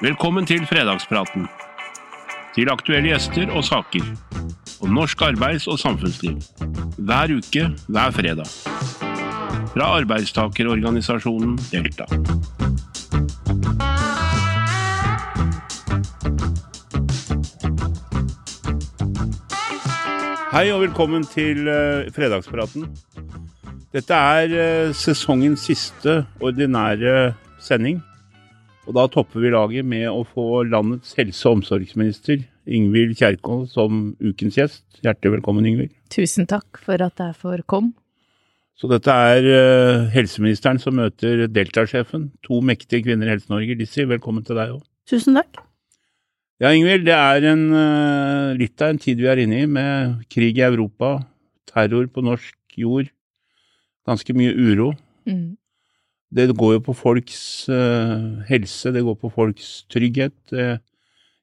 Velkommen til fredagspraten. Til aktuelle gjester og saker. Om norsk arbeids- og samfunnsliv. Hver uke, hver fredag. Fra arbeidstakerorganisasjonen Delta. Hei og velkommen til eh, fredagspraten. Dette er eh, sesongens siste ordinære sending. Og da topper vi laget med å få landets helse- og omsorgsminister Ingvild Kjerkol som ukens gjest. Hjertelig velkommen, Ingvild. Tusen takk for at jeg får komme. Så dette er eh, helseministeren som møter Delta-sjefen. To mektige kvinner i Helse-Norge. Lissi, velkommen til deg òg. Tusen takk. Ja, Ingvild, det er en, eh, litt av en tid vi er inne i, med krig i Europa, terror på norsk jord, ganske mye uro. Mm. Det går jo på folks eh, helse, det går på folks trygghet. Det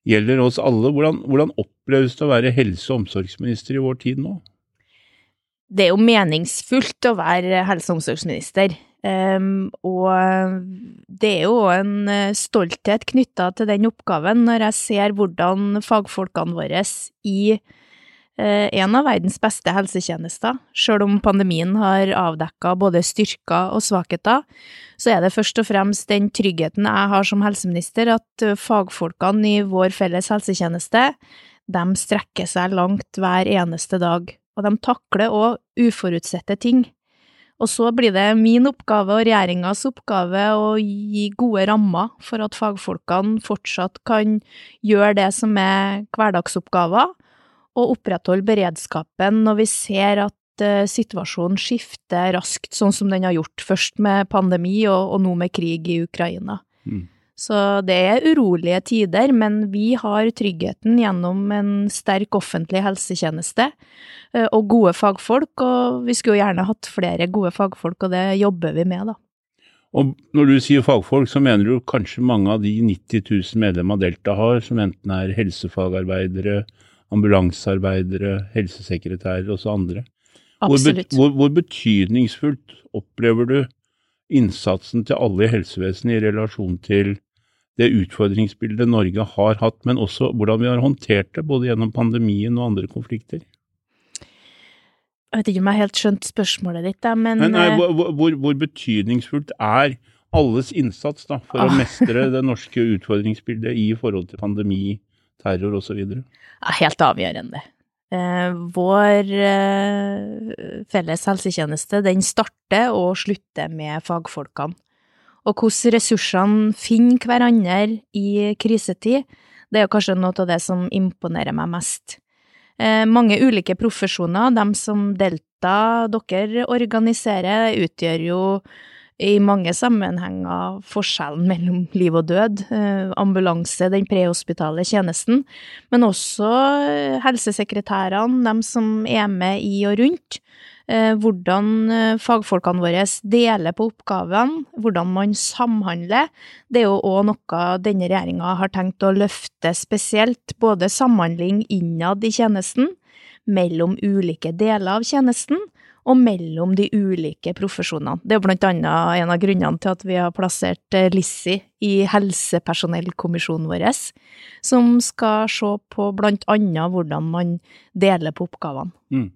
gjelder oss alle. Hvordan, hvordan oppleves det å være helse- og omsorgsminister i vår tid nå? Det er jo meningsfullt å være helse- og omsorgsminister. Um, og det er jo en eh, stolthet knytta til den oppgaven når jeg ser hvordan fagfolkene våre i en av verdens beste helsetjenester, sjøl om pandemien har avdekka både styrker og svakheter, så er det først og fremst den tryggheten jeg har som helseminister, at eh, fagfolkene i vår felles helsetjeneste, de strekker seg langt hver eneste dag, og de takler òg uforutsette ting. Og så blir det min oppgave og regjeringas oppgave å gi gode rammer for at fagfolkene fortsatt kan gjøre det som er hverdagsoppgaver, og opprettholde beredskapen når vi ser at uh, situasjonen skifter raskt, sånn som den har gjort, først med pandemi og, og nå med krig i Ukraina. Mm. Så det er urolige tider, men vi har tryggheten gjennom en sterk offentlig helsetjeneste uh, og gode fagfolk, og vi skulle jo gjerne hatt flere gode fagfolk, og det jobber vi med, da. Og når du sier fagfolk, så mener du kanskje mange av de 90 000 medlemmer Delta har, som enten er helsefagarbeidere, ambulansearbeidere, helsesekretærer og så andre. Hvor, hvor, hvor betydningsfullt opplever du innsatsen til alle i helsevesenet i relasjon til det utfordringsbildet Norge har hatt, men også hvordan vi har håndtert det, både gjennom pandemien og andre konflikter? Jeg vet ikke om jeg helt skjønt spørsmålet ditt, men Men nei, eh, hvor, hvor, betydningsfullt er alles innsats da, for å Ah. mestre det norske utfordringsbildet i forhold til pandemi, terror osv.? er helt avgjørende. Eh, vår eh, felles helsetjeneste, den starter og slutter med fagfolkene. Og hvordan ressursene finner hverandre i krisetid, det er kanskje noe av det som imponerer meg mest. Eh, mange ulike profesjoner, dem som Delta dere organiserer, utgjør jo i mange sammenhenger forskjellen mellom liv og død. Eh, ambulanse, den prehospitale tjenesten, men også eh, helsesekretærene, dem som er med i og rundt. Eh, hvordan fagfolkene våre deler på oppgavene, hvordan man samhandler. Det er jo òg noe denne regjeringa har tenkt å løfte spesielt, både samhandling innad i tjenesten, mellom ulike deler av tjenesten, og mellom de ulike profesjonene. Det er blant annet en av grunnene til at vi har plassert eh, Lissi i helsepersonellkommisjonen vår, som skal se på blant annet hvordan man deler på oppgavene. Mm.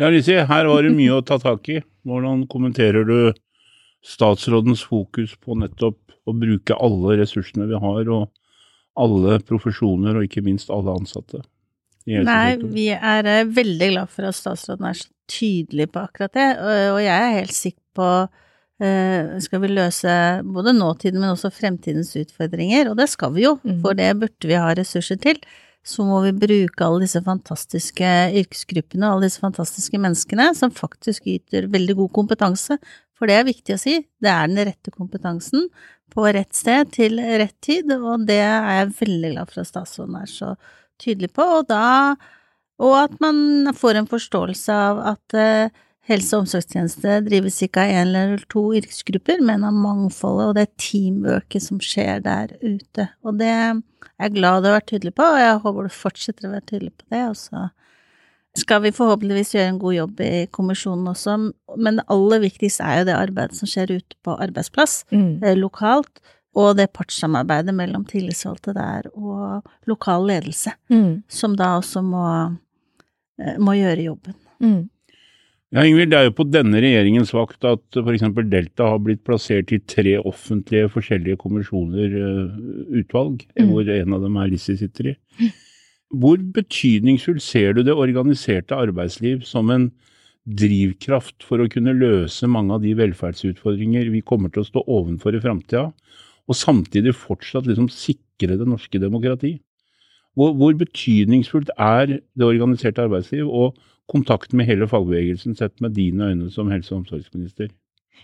Ja, Lissi, her var det mye å ta tak i. Hvordan kommenterer du statsrådens fokus på nettopp å bruke alle ressursene vi har, og alle profesjoner, og ikke minst alle ansatte? Nei, vi er eh, veldig glad for at statsråden er så tydelig på akkurat det, og, jeg er helt sikker på eh, skal vi løse både nåtiden, men også fremtidens utfordringer, og det skal vi jo, Mhm. for det burde vi ha ressurser til. Så må vi bruke alle disse fantastiske yrkesgruppene og alle disse fantastiske menneskene som faktisk yter veldig god kompetanse, for det er viktig å si, det er den rette kompetansen på rett sted til rett tid, og det er jeg veldig glad for at statsråden er så tydelig på, og da og at man får en forståelse av at eh, helse- og omsorgstjeneste drives ikke av én eller to yrkesgrupper, men av mangfoldet og det teamworket som skjer der ute. Og det er jeg glad du har vært tydelig på, og jeg håper du fortsetter å være tydelig på det. Og så skal vi forhåpentligvis gjøre en god jobb i kommisjonen også, men det aller viktigste er jo det arbeidet som skjer ute på arbeidsplass, Mm. eh, lokalt, og det partssamarbeidet mellom tillitsvalgte der og lokal ledelse, Mm. som da også må, eh, må gjøre jobben. Mm. Ja, Ingvild, det er jo på denne regjeringens vakt at f.eks. Delta har blitt plassert i tre offentlige forskjellige kommisjoner, eh, utvalg, Mm. hvor en av dem er Lissi sitter i. Hvor betydningsfull ser du det organiserte arbeidsliv som en drivkraft for å kunne løse mange av de velferdsutfordringer vi kommer til å stå ovenfor i framtida, og samtidig fortsatt liksom sikre det norske demokrati? Hvor, hvor betydningsfullt er det organiserte arbeidsliv og kontakten med hele fagbevegelsen sett med dine øyne som helse- og omsorgsminister?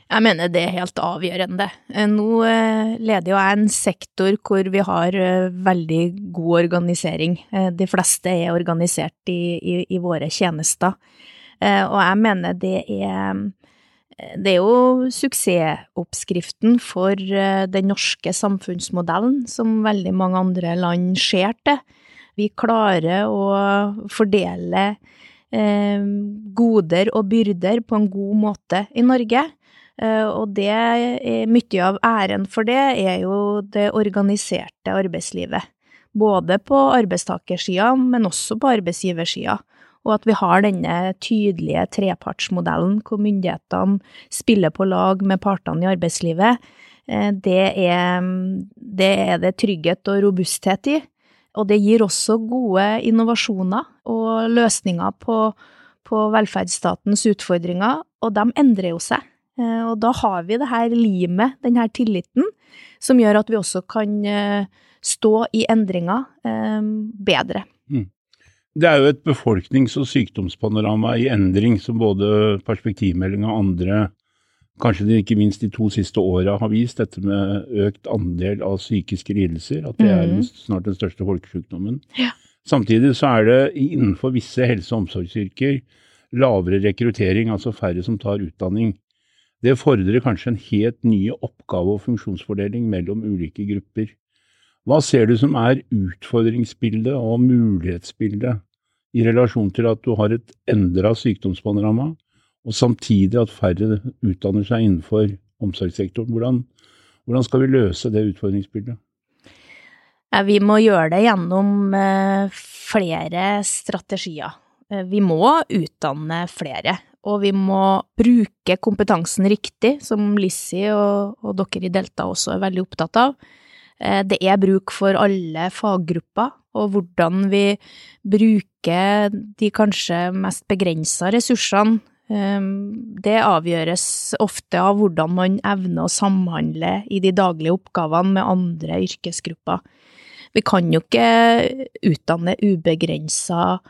Jeg mener det er helt avgjørende. Eh, Nå eh, leder jo jeg en sektor hvor vi har eh, veldig god organisering. De fleste er organisert i, i, i våre tjenester. Og jeg mener det er det er jo suksessoppskriften for eh, den norske samfunnsmodellen, som veldig mange andre land ser til. Vi klarer å fordele eh, goder og byrder på en god måte i Norge. Eh, Og det mye av æren for det er jo det organiserte arbeidslivet. Både på arbeidstakersida, men også på arbeidsgiversida. Og at vi har denne tydelige trepartsmodellen hvor myndighetene spiller på lag med partene i arbeidslivet, eh, det er, det er det trygghet og robusthet i. Og det gir også gode innovasjoner og løsninger på, på velferdsstatens utfordringer, og de endrer jo seg. Eh, Og da har vi det her limet, den her tilliten, som gjør at vi også kan eh, stå i endringer bedre. bedre. Det er jo et befolknings- og sykdomspanorama i endring, som både perspektivmeldinga og andre, kanskje ikke minst de to siste åra, har vist. Dette med økt andel av psykiske lidelser, at det er Mhm. snart den største folkesjukdommen. Ja. Samtidig så er det innenfor visse helse- og omsorgsyrker lavere rekruttering, altså færre som tar utdanning. Det fordrer kanskje en helt ny oppgave- og funksjonsfordeling mellom ulike grupper. Hva ser du som er utfordringsbildet og mulighetsbildet i relasjon til at du har et endra sykdomspanorama, og samtidig at færre utdanner seg innenfor omsorgssektoren? Hvordan, hvordan skal vi løse det utfordringsbildet? Ja, Vi må gjøre det gjennom eh, flere strategier. Eh, Vi må utdanne flere, og vi må bruke kompetansen riktig, som Lissi og, og dere i Delta også er veldig opptatt av. Eh, Det er bruk for alle faggrupper, og hvordan vi bruker de kanskje mest begrensa ressursene, eh, det avgjøres ofte av hvordan man evner å samhandle i de daglige oppgavene med andre yrkesgrupper. Vi kan jo ikke utdanne ubegrensa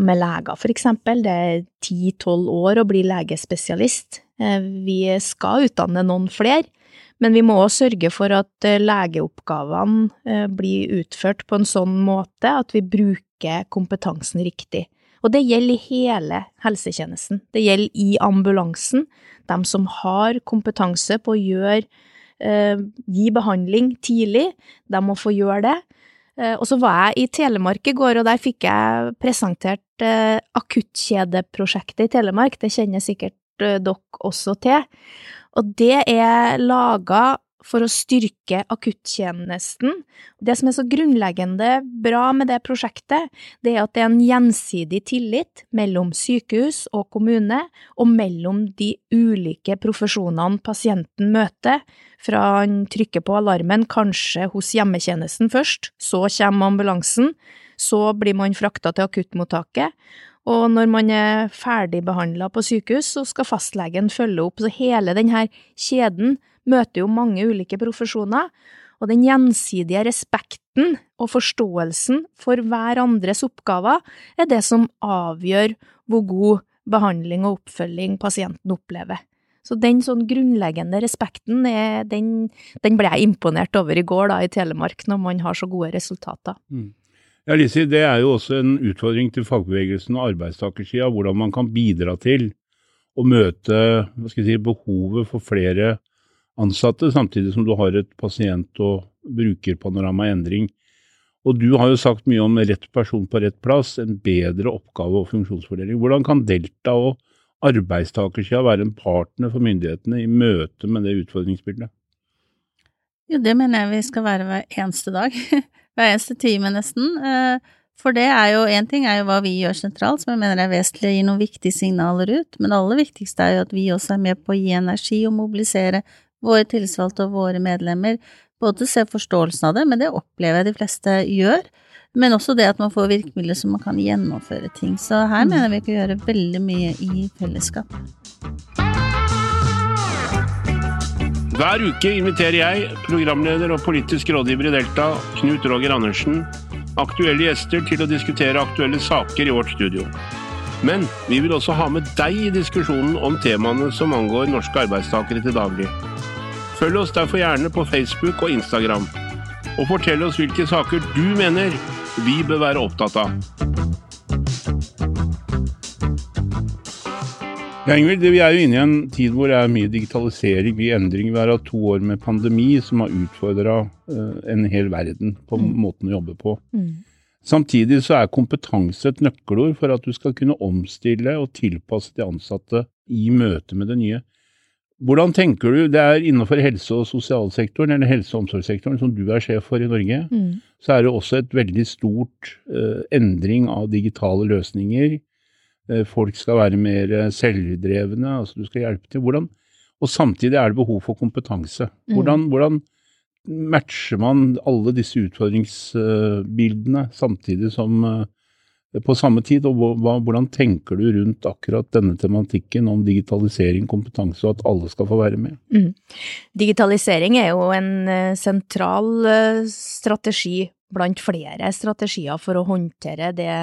med leger, for eksempel. Det er ti–tolv år å bli legespesialist. Eh, Vi skal utdanne noen flere, men vi må også sørge for at eh, legeoppgavene eh, blir utført på en sånn måte at vi bruker kompetansen riktig. Og det gjelder i hele helsetjenesten. Det gjelder i ambulansen, de som har kompetanse på å gjøre eh, gi behandling tidlig, de må få gjøre det. Eh, og så var jeg i Telemark i går, og der fikk jeg presentert eh, akuttkjedeprosjektet i Telemark. Det kjenner sikkert eh, dere også til. Og det er laga for å styrke akuttjenesten. Det som er så grunnleggende bra med det prosjektet, det er at det er en gjensidig tillit mellom sykehus og kommune, og mellom de ulike profesjonene pasienten møter, fra han trykker på alarmen, kanskje hos hjemmetjenesten først, så kommer ambulansen, så blir man frakta til akuttmottaket, og når man er ferdigbehandla på sykehus, så skal fastlegen følge opp. Så hele denne kjeden møter jo mange ulike profesjoner, og den gjensidige respekten og forståelsen for hverandres oppgaver er det som avgjør hvor god behandling og oppfølging pasienten opplever. Så den sånn grunnleggende respekten, er, den, den ble jeg imponert over i går da i Telemark, når man har så gode resultater. Ja, Lise, Det er jo også en utfordring til fagbevegelsen og arbeidstakersida, hvordan man kan bidra til å møte si, behovet for flere ansatte, samtidig som du har et pasient- og brukerpanorama i endring. Og du har jo sagt mye om rett person på rett plass, en bedre oppgave- og funksjonsfordeling. Hvordan kan Delta og arbeidstakersida være en partner for myndighetene i møte med det utfordringsbildet? Jo, det mener jeg vi skal være hver eneste dag. hver eneste time, nesten. Eh, for det er jo, én ting er jo hva vi gjør sentralt, som jeg mener er vesentlig å gi noen viktige signaler ut, men det aller viktigste er jo at vi også er med på å gi energi og mobilisere våre tillitsvalgte og våre medlemmer, både se forståelsen av det, men det opplever jeg de fleste gjør, men også det at man får virkemidler som man kan gjennomføre ting. Så her Mm. mener vi kan gjøre veldig mye i fellesskap. Hver uke inviterer jeg, programleder og politisk rådgiver i Delta, Knut Roger Andersen, aktuelle gjester til å diskutere aktuelle saker i vårt studio. Men vi vil også ha med deg i diskusjonen om temaene som angår norske arbeidstakere til daglig. Følg oss derfor gjerne på Facebook og Instagram, og fortell oss hvilke saker du mener vi bør være opptatt av. Ja, Ingrid, vi er jo inne i en tid hvor det er mye digitalisering, mye endring. Vi har hatt to år med pandemi som har utfordra en hel verden på måten å jobbe på. Mm. Samtidig så er kompetanse et nøkkelord for at du skal kunne omstille og tilpasse de ansatte i møte med det nye. Hvordan tenker du, det er innenfor helse- og sosialsektoren, eller helse- og omsorgssektoren, som du er sjef for i Norge, Mm. så er det også et veldig stort eh, endring av digitale løsninger. Eh, folk skal være mer eh, selvdrevne, altså du skal hjelpe til. Hvordan, og samtidig er det behov for kompetanse. Mm. Hvordan, hvordan matcher man alle disse utfordringsbildene samtidig som eh, på samme tid, og hvordan tenker du rundt akkurat denne tematikken om digitalisering, kompetanse, og at alle skal få være med? Mm. Digitalisering er jo en sentral strategi blant flere strategier for å håndtere det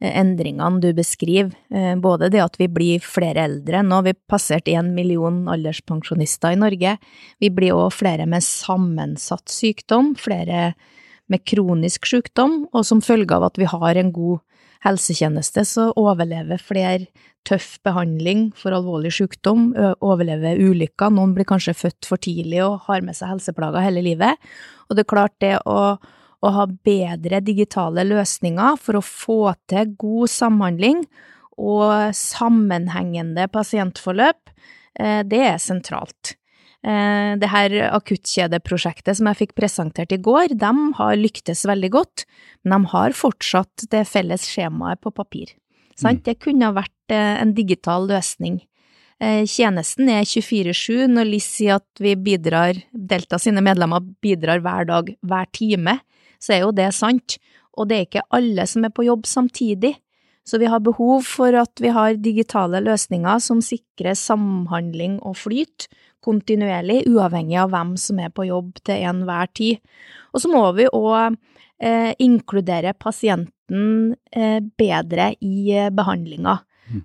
endringene du beskriver. Eh, Både det at vi blir flere eldre, nå har vi passert én million alderspensjonister i Norge. Vi blir òg flere med sammensatt sykdom, flere med kronisk sykdom, og som følge av at vi har en god helsetjeneste, så overlever flere tøff behandling for alvorlig sykdom, overlever ulykker, noen blir kanskje født for tidlig og har med seg helseplager hele livet. Og det er klart det å, å ha bedre digitale løsninger for å få til god samhandling og sammenhengende pasientforløp, eh, det er sentralt. Eh, Det her akuttkjedeprosjektet som jeg fikk presentert i går, de har lyktes veldig godt, men de har fortsatt det felles skjemaet på papir. Sant? Det kunne ha vært eh, en digital løsning. Tjenesten er 24-7 når LIS sier at vi bidrar, Delta sine medlemmer bidrar hver dag, hver time, så er jo det sant. Og det er ikke alle som er på jobb samtidig. Så vi har behov for at vi har digitale løsninger som sikrer samhandling og flyt kontinuerlig, uavhengig av hvem som er på jobb til enhver tid. Og så må vi òg eh, inkludere pasienten eh, bedre i eh, behandlinga.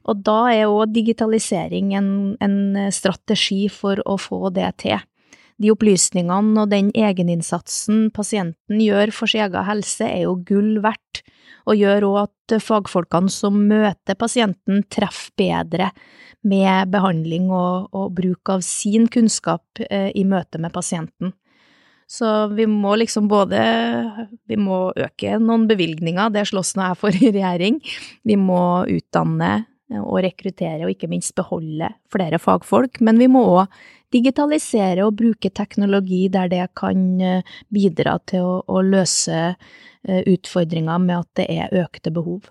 Og da er òg digitalisering en, en strategi for å få det til. De opplysningene og den egeninnsatsen pasienten gjør for sin egen helse, er jo gull verdt, og gjør òg at fagfolkene som møter pasienten, treffer bedre med behandling og, og bruk av sin kunnskap eh, i møte med pasienten. Så vi må liksom både Vi må øke noen bevilgninger, det slåss nå jeg for i regjering. Vi må utdanne og rekruttere og ikke minst beholde flere fagfolk, men vi må òg digitalisere og bruke teknologi der det kan eh, bidra til å, å løse eh, utfordringer med at det er økte behov.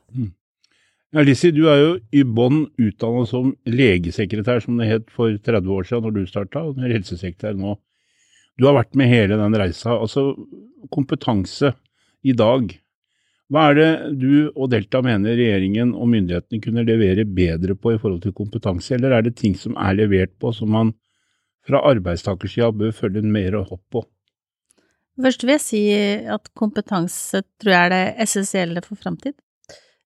Ja, Lissi, du er jo i bånn utdannet som legesekretær, som det het for 30 år siden når du starta, og er helsesekretær nå. Du har vært med hele den reisa. Altså, kompetanse i dag. Hva er det du og Delta mener regjeringen og myndighetene kunne levere bedre på i forhold til kompetanse, eller er det ting som er levert på som man fra arbeidstakersida bør følge mer opp på? Først vil jeg si at kompetanse tror jeg er det essensielle for framtid.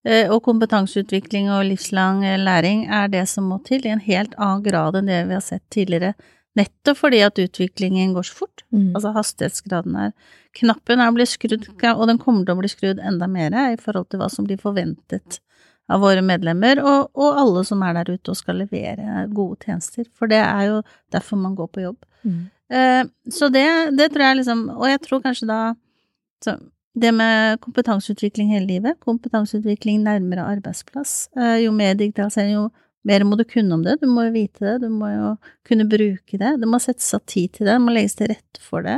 Eh, Og kompetanseutvikling og livslang eh, læring er det som må til i en helt annen grad enn det vi har sett tidligere. Nettopp fordi at utviklingen går så fort. Altså hastighetsgraden er Knappen er blitt skrudd, og den kommer til å bli skrudd enda mer i forhold til hva som blir forventet av våre medlemmer, og, og alle som er der ute og skal levere gode tjenester. For det er jo derfor man går på jobb. Mm. Eh, så det, det tror jeg liksom Og jeg tror kanskje da så det med kompetanseutvikling hele livet, kompetanseutvikling nærmere arbeidsplass. Eh, jo mer digitalisering, jo mer må du kunne om det. Du må jo vite det, du må jo kunne bruke det. Det må settes av tid til det, det må legges til rette for det.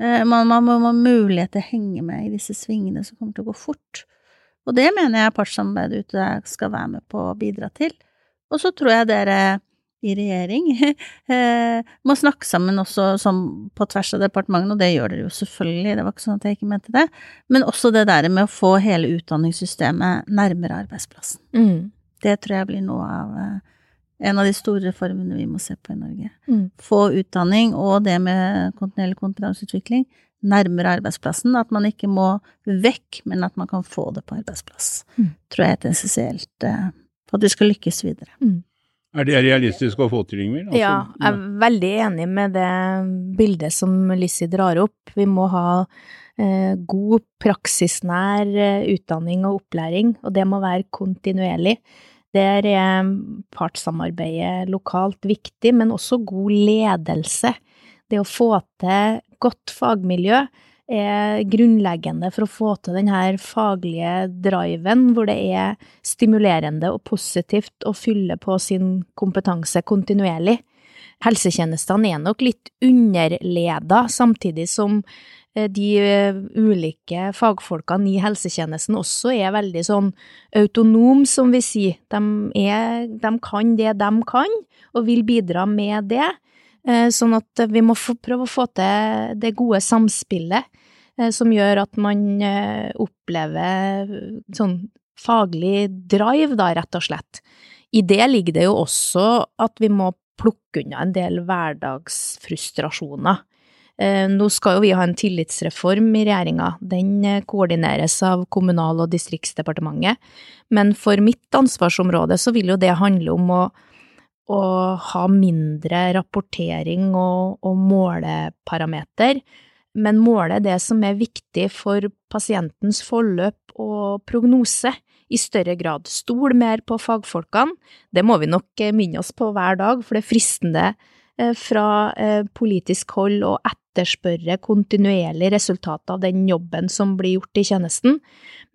Eh, Man, man må ha mulighet til å henge med i disse svingene som kommer til å gå fort. Og det mener jeg partssamarbeidet ute skal være med på å bidra til. Og så tror jeg dere i regjering eh, må snakke sammen også som på tvers av departementene, og det gjør dere jo selvfølgelig, det var ikke sånn at jeg ikke mente det, men også det der med å få hele utdanningssystemet nærmere arbeidsplassen. Mm. Det tror jeg blir noe av eh, en av de store reformene vi må se på i Norge. Mm. Få utdanning og det med kontinuerlig kompetanseutvikling nærmere arbeidsplassen. At man ikke må vekk, men at man kan få det på arbeidsplass. Mm. Tror jeg er essensielt eh, for at vi skal lykkes videre. Er det realistisk å få til, Ingvild? Altså, Ja, jeg er veldig enig med det bildet som Lissi drar opp. Vi må ha eh, god praksisnær eh, utdanning og opplæring, og det må være kontinuerlig. Der er partssamarbeidet lokalt viktig, men også god ledelse. Det å få til godt fagmiljø er grunnleggende for å få til denne faglige driven, hvor det er stimulerende og positivt å fylle på sin kompetanse kontinuerlig. Helsetjenestene er nok litt underleda, samtidig som eh, de eh, ulike fagfolkene i helsetjenesten også er veldig sånn autonome, som vi sier. De, er, de kan det de kan, og vil bidra med det. Eh, Sånn at vi må prøve å få til det gode samspillet eh, som gjør at man eh, opplever sånn faglig drive, da, rett og slett. I det ligger det jo også at vi må plukke unna en del hverdagsfrustrasjoner. Nå skal jo vi ha en tillitsreform i regjeringa. Den koordineres av Kommunal- og distriktsdepartementet. Men for mitt ansvarsområde så vil jo det handle om å å ha mindre rapportering og, og måleparameter, men måle det som er viktig for pasientens forløp og prognose i større grad. Stol mer på fagfolkene, det må vi nok minne oss på hver dag, for det er fristende eh, fra eh, politisk hold å etterspørre kontinuerlig resultat av den jobben som blir gjort i tjenesten,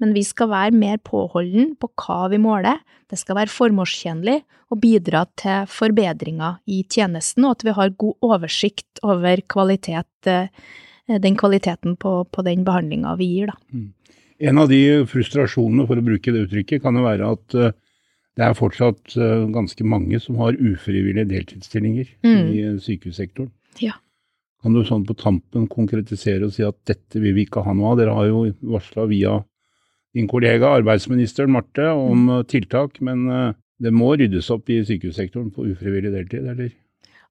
men vi skal være mer påholden på hva vi måler, det skal være formålstjenlig og bidra til forbedringer i tjenesten, og at vi har god oversikt over kvalitet, eh, den kvaliteten på, på den behandlinga vi gir, da. En av de frustrasjonene, for å bruke det uttrykket, kan jo være at eh, det er fortsatt eh, ganske mange som har ufrivillige deltidsstillinger Mm. i eh, sykehussektoren. Ja. Kan du sånn på tampen konkretisere og si at dette vil vi ikke ha noe av? Dere har jo varsla via din kollega arbeidsministeren Marte om Mm. eh, tiltak, men eh, det må ryddes opp i sykehussektoren på ufrivillig deltid, eller?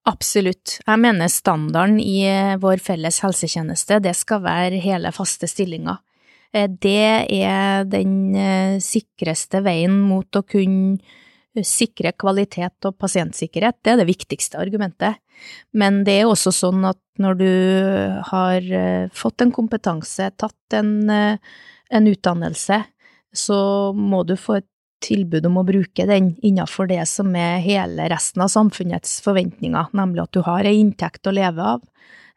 Absolutt. Jeg mener standarden i eh, vår felles helsetjeneste, det skal være hele faste stillinger. Det er den sikreste veien mot å kunne sikre kvalitet og pasientsikkerhet. Det er det viktigste argumentet. Men det er også sånn at når du har eh, fått en kompetanse, tatt en, eh, en utdannelse, så må du få et tilbud om å bruke den innenfor det som er hele resten av samfunnets forventninger, nemlig at du har ei inntekt å leve av.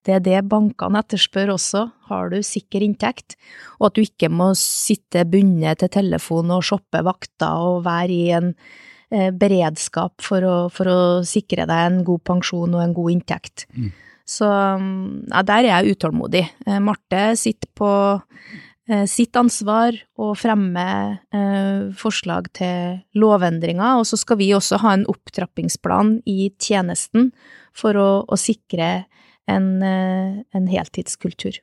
Det er det bankene etterspør også, har du sikker inntekt, og at du ikke må sitte bundet til telefon og shoppe vakter og være i en beredskap for å, for å sikre deg en god pensjon og en god inntekt. Mm. Så mm, ja, der er jeg utålmodig. Eh, Marte sitter på eh, sitt ansvar og fremmer eh, forslag til lovendringer, og så skal vi også ha en opptrappingsplan i tjenesten for å, å sikre en, eh, en heltidskultur.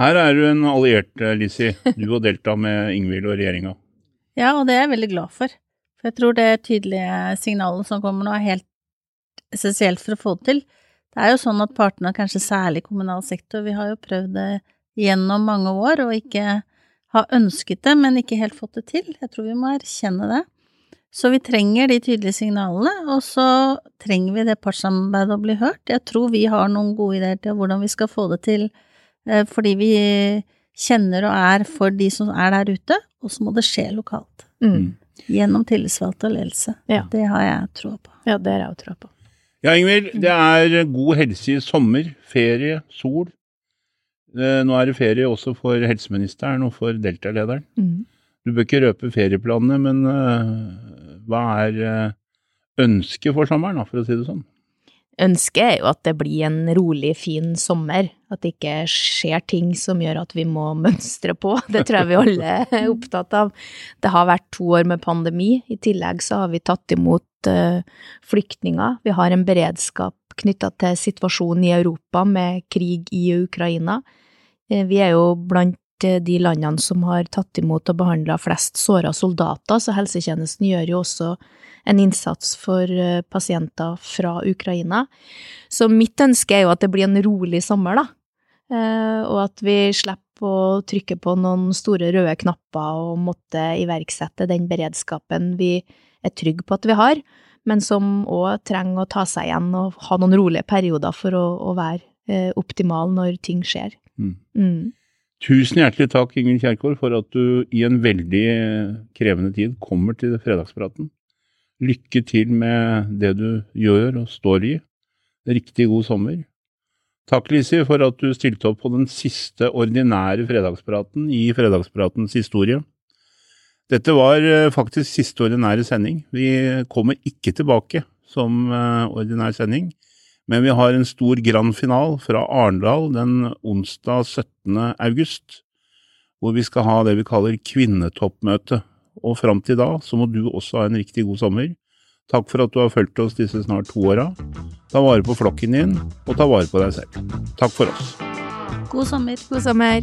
Her er du en alliert, Lisi. Du har delta med Ingvild og regjeringa. Ja, og det er jeg veldig glad for. For jeg tror det tydelige signalet som kommer nå, er helt essensielt for å få det til. Det er jo sånn at partene, kanskje særlig kommunal sektor, vi har jo prøvd det gjennom mange år og ikke har ønsket det, men ikke helt fått det til. Jeg tror vi må erkjenne det. Så vi trenger de tydelige signalene, og så trenger vi det partssamarbeidet å bli hørt. Jeg tror vi har noen gode ideer til hvordan vi skal få det til, eh, fordi vi kjenner og er for de som er der ute, og så må det skje lokalt. Mm. Gjennom tillitsvalgte og ledelse. Ja. Det har jeg tro på. Ja, det har jeg å tro på. Ja, Ingvild. Det er god helse i sommer, ferie, sol. Eh, Nå er det ferie også for helseministeren og for Delta-lederen. Mm. Du bør ikke røpe ferieplanene, men eh, hva er eh, ønsket for sommeren, for å si det sånn? Ønsket er jo at det blir en rolig, fin sommer. At det ikke skjer ting som gjør at vi må mønstre på. Det tror jeg vi alle er opptatt av. Det har vært to år med pandemi. I tillegg så har vi tatt imot uh, flyktninger. Vi har en beredskap knytta til situasjonen i Europa med krig i Ukraina. Uh, vi er jo blant de landene som har tatt imot og behandla flest såra soldater, så helsetjenesten gjør jo også en innsats for eh, pasienter fra Ukraina. Så mitt ønske er jo at det blir en rolig sommer, da. Eh, og at vi slipper å trykke på noen store røde knapper og måtte iverksette den beredskapen vi er trygge på at vi har, men som òg trenger å ta seg igjen og ha noen rolige perioder for å, å være eh, optimal når ting skjer. Mm. Mm. Tusen hjertelig takk, Ingrid Kjerkol, for at du i en veldig krevende tid kommer til fredagspraten. Lykke til med det du gjør og står i. Riktig god sommer. Takk, Lisi, for at du stilte opp på den siste ordinære fredagspraten i Fredagspratens historie. Dette var eh, faktisk siste ordinære sending. Vi kommer ikke tilbake som eh, ordinær sending, men vi har en stor grand final fra Arendal den onsdag 17. august, hvor vi skal ha det vi kaller kvinnetoppmøte og fram til da så må du også ha en riktig god sommer. Takk for at du har fulgt oss disse snart to åra. Ta vare på flokken din, og ta vare på deg selv. Takk for oss. God sommer. God sommer.